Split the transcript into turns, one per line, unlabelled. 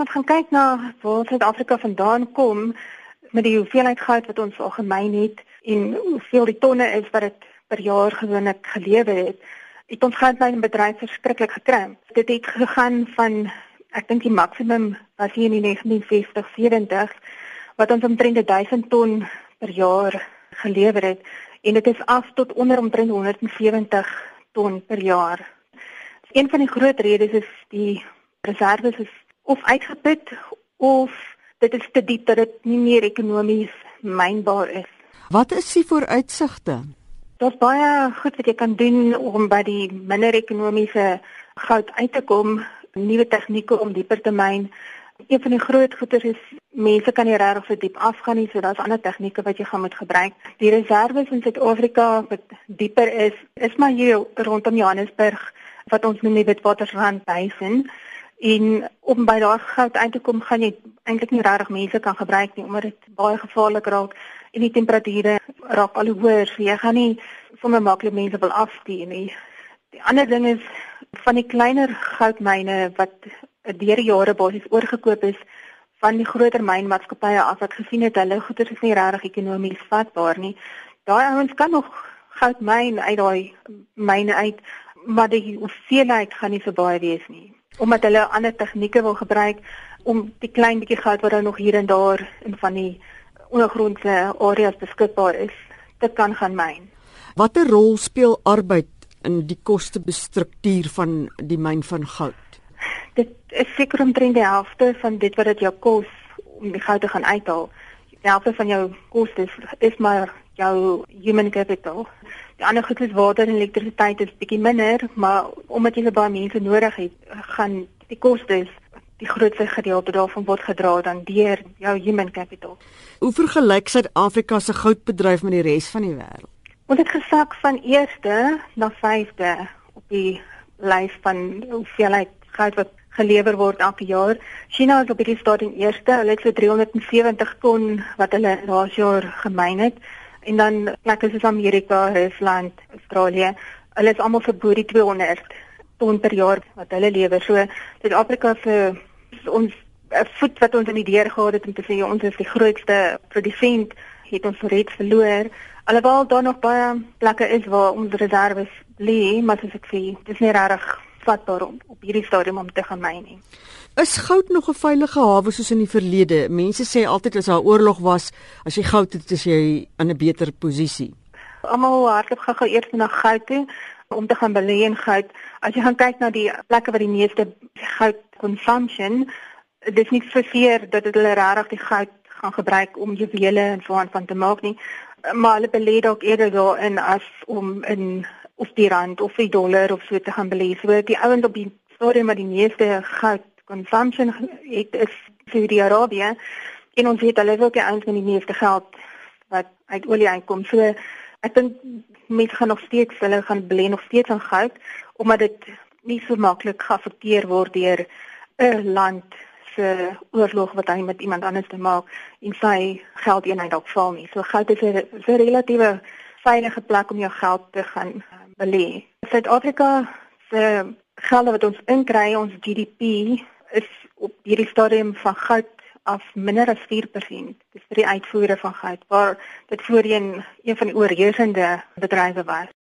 Ons gaan kyk na waar Suid-Afrika vandaan kom met die hoeveelheid goud wat ons algemeen het en hoeveel die tonne is wat dit per jaar gewoonlik gelewer het. Het ons goud by 'n bedryf verskriklik gekrimp. Dit het gegaan van ek dink die maksimum was hier in die 1960 70 wat ons omtrent 1000 ton per jaar gelewer het en dit is af tot onder omtrent 170 ton per jaar. Een van die groot redes is die reserve is of uitgeput of dit is te diep dat dit nie meer ekonomies mynbaar is.
Wat is die vooruitsigte?
Daar's baie goed wat jy kan doen om by die minder ekonomiese goud uit te kom, nuwe tegnieke om dieper te myn. Een van die groot goeders is mense kan nie regtig so diep afgaan nie, so daar's ander tegnieke wat jy gaan moet gebruik. Die reserve in Suid-Afrika wat dieper is, is maar hier rondom Johannesburg wat ons noem die Witwatersrand Basin. En om by daai goud uit te kom, gaan jy eintlik nie regtig mense kan gebruik nie omdat dit baie gevaarlik raak en die temperature raak al hoër. So jy gaan nie sommer maklik mense wil afstuur nie. Die ander ding is van die kleiner goudmyne wat deur die jare basies oorgekoop is van die groter mynmaatskappye af wat gesien het hulle goeder is nie regtig ekonomies vatbaar nie. Daai ouens kan nog goud myn uit daai myne uit, maar die hoeveelheid gaan nie so baie wees nie. Omdat hulle ander tegnieke wil gebruik om die klein bietjie goud wat daar nog hier en daar in van die ondergrondse areas beskikbaar is, te kan gaan myn.
Watter rol speel arbeid in die kostebestruktuur van die myn van goud?
dit is seker omtrent die helfte van dit wat dit jou kos om die goud te gaan uithaal. Die helfte van jou kostes is maar jou human capital. Die ander goed is water en elektrisiteit is bietjie minder, maar omdat jy baie mense nodig het, gaan die kostes die grootste gedeelte daarvan word gedra dan deur jou human capital.
Hoe vergelyk Suid-Afrika se goudbedryf met die res van die wêreld?
Ons het gesak van eerste na vyfde op die lys van hoeveelheid goud wat gelewer word elke jaar. China is op hierdie stadium eerste. Hulle het so 370 ton wat hulle laas jaar gemyn het. En dan plekke soos Amerika, Rusland, Australië, hulle is almal vir bo die 200 ton per jaar wat hulle lewer. So Suid-Afrika se ons 'n voet wat ons in die deur gehad het om te sê ons is die grootste produsent het ons reeds verloor. Alhoewel daar nog baie plekke is waar ons reserve lê, maar soos ek sê, dis nie regtig vatbaar om op hierdie stadium om te gaan myn nie.
Is goud nog 'n veilige hawe soos in die verlede? Mense sê altyd as daar oorlog was, as jy goud het, is jy in 'n beter posisie.
Almal hardloop gou-gou eers na goud toe om te gaan belê in goud. As jy gaan kyk na die plekke waar die meeste goud consumption, dis nie verseker dat dit hulle regtig die goud gaan gebruik om juwele en so aan van te maak nie, maar hulle belê dalk eerder daarin as om in of die rand of die dollar of so te gaan belê. So die ouens op die stadium wat die meeste goud consumption het is Saudi-Arabië en ons weet hulle wil die ouens met die meeste geld wat uit olie uitkom. So ek dink mense gaan nog steeds hulle gaan belê nog steeds in goud omdat dit nie so maklik geaffekteer word deur 'n land se oorlog wat hy met iemand anders te maak en sy geldeenheid dalk val nie. So goud is 'n relatiewe veilige plek om jou geld te gaan belê. Suid-Afrika se gelde wat ons inkry, ons GDP is op hierdie stadium van goud af minder as 4%. Dis vir die uitvoere van goud waar dit voorheen een van die oorheersende bedrywe was.